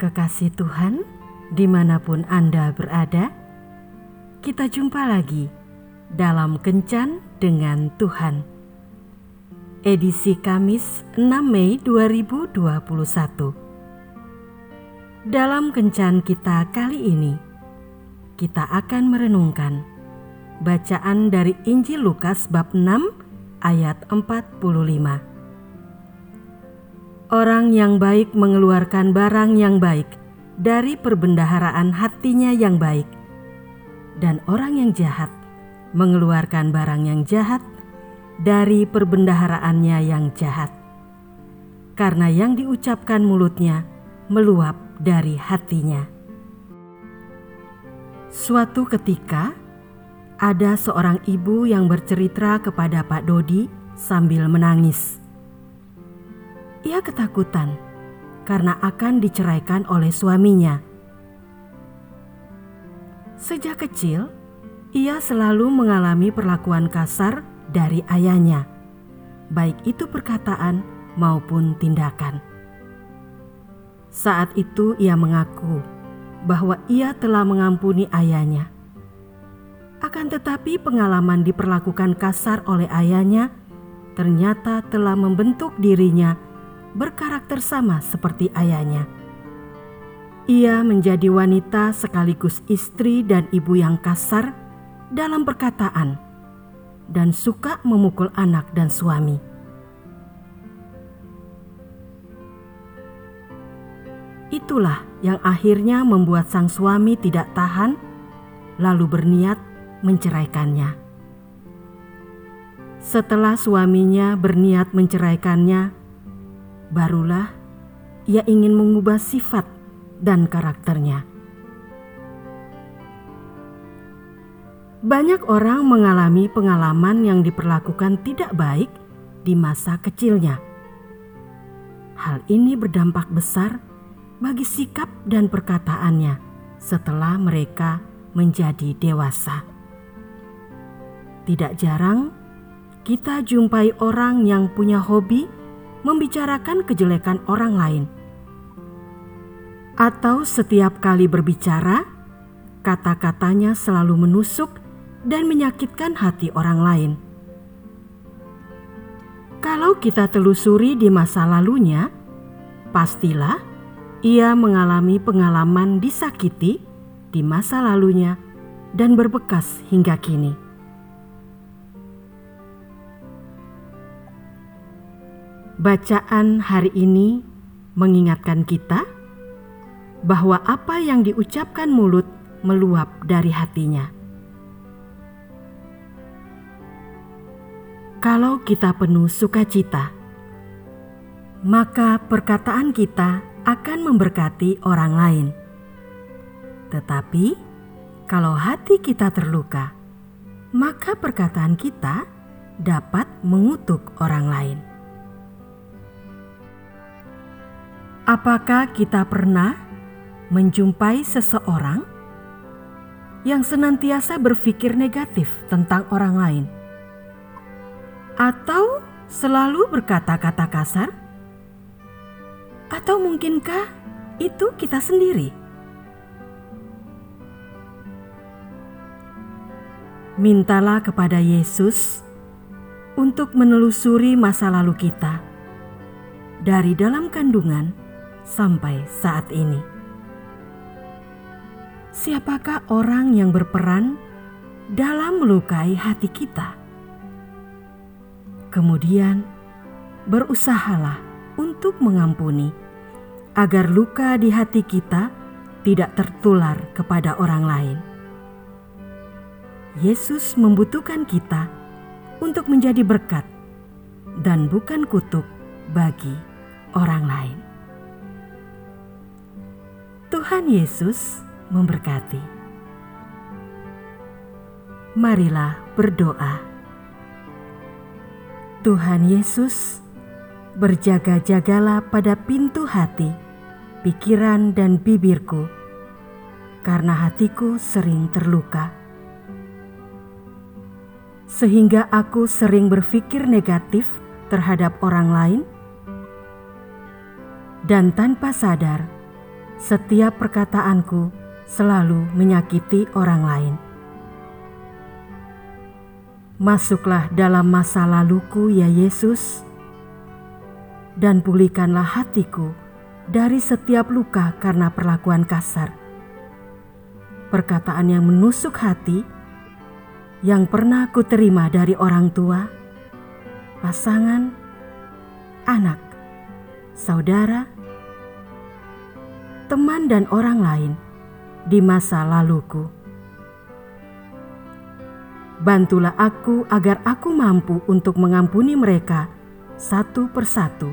kekasih Tuhan, di mana pun Anda berada, kita jumpa lagi dalam Kencan dengan Tuhan. Edisi Kamis 6 Mei 2021. Dalam Kencan kita kali ini, kita akan merenungkan bacaan dari Injil Lukas bab 6 ayat 45. Orang yang baik mengeluarkan barang yang baik dari perbendaharaan hatinya yang baik, dan orang yang jahat mengeluarkan barang yang jahat dari perbendaharaannya yang jahat. Karena yang diucapkan mulutnya meluap dari hatinya. Suatu ketika, ada seorang ibu yang bercerita kepada Pak Dodi sambil menangis ia ketakutan karena akan diceraikan oleh suaminya. Sejak kecil, ia selalu mengalami perlakuan kasar dari ayahnya, baik itu perkataan maupun tindakan. Saat itu ia mengaku bahwa ia telah mengampuni ayahnya. Akan tetapi pengalaman diperlakukan kasar oleh ayahnya ternyata telah membentuk dirinya berkarakter sama seperti ayahnya. Ia menjadi wanita sekaligus istri dan ibu yang kasar dalam perkataan dan suka memukul anak dan suami. Itulah yang akhirnya membuat sang suami tidak tahan, lalu berniat menceraikannya. Setelah suaminya berniat menceraikannya, barulah ia ingin mengubah sifat dan karakternya. Banyak orang mengalami pengalaman yang diperlakukan tidak baik di masa kecilnya. Hal ini berdampak besar bagi sikap dan perkataannya setelah mereka menjadi dewasa. Tidak jarang kita jumpai orang yang punya hobi membicarakan kejelekan orang lain. Atau setiap kali berbicara, kata-katanya selalu menusuk dan menyakitkan hati orang lain. Kalau kita telusuri di masa lalunya, pastilah ia mengalami pengalaman disakiti di masa lalunya dan berbekas hingga kini. Bacaan hari ini mengingatkan kita bahwa apa yang diucapkan mulut meluap dari hatinya. Kalau kita penuh sukacita, maka perkataan kita akan memberkati orang lain. Tetapi kalau hati kita terluka, maka perkataan kita dapat mengutuk orang lain. Apakah kita pernah menjumpai seseorang yang senantiasa berpikir negatif tentang orang lain, atau selalu berkata-kata kasar, atau mungkinkah itu kita sendiri? Mintalah kepada Yesus untuk menelusuri masa lalu kita dari dalam kandungan sampai saat ini. Siapakah orang yang berperan dalam melukai hati kita? Kemudian, berusahalah untuk mengampuni, agar luka di hati kita tidak tertular kepada orang lain. Yesus membutuhkan kita untuk menjadi berkat dan bukan kutuk bagi orang lain. Tuhan Yesus memberkati. Marilah berdoa. Tuhan Yesus, berjaga-jagalah pada pintu hati, pikiran, dan bibirku, karena hatiku sering terluka. Sehingga aku sering berpikir negatif terhadap orang lain, dan tanpa sadar setiap perkataanku selalu menyakiti orang lain. Masuklah dalam masa laluku, ya Yesus, dan pulihkanlah hatiku dari setiap luka karena perlakuan kasar. Perkataan yang menusuk hati yang pernah ku terima dari orang tua, pasangan, anak, saudara, teman, dan orang lain di masa laluku. Bantulah aku agar aku mampu untuk mengampuni mereka satu persatu,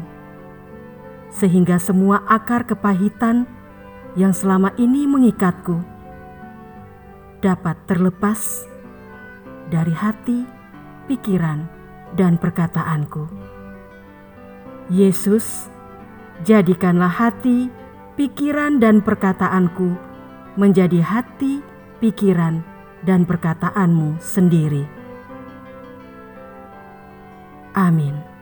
sehingga semua akar kepahitan yang selama ini mengikatku dapat terlepas dari hati, pikiran, dan perkataanku. Yesus, jadikanlah hati, pikiran, dan perkataanku menjadi hati, pikiran, dan perkataanmu sendiri. Amin.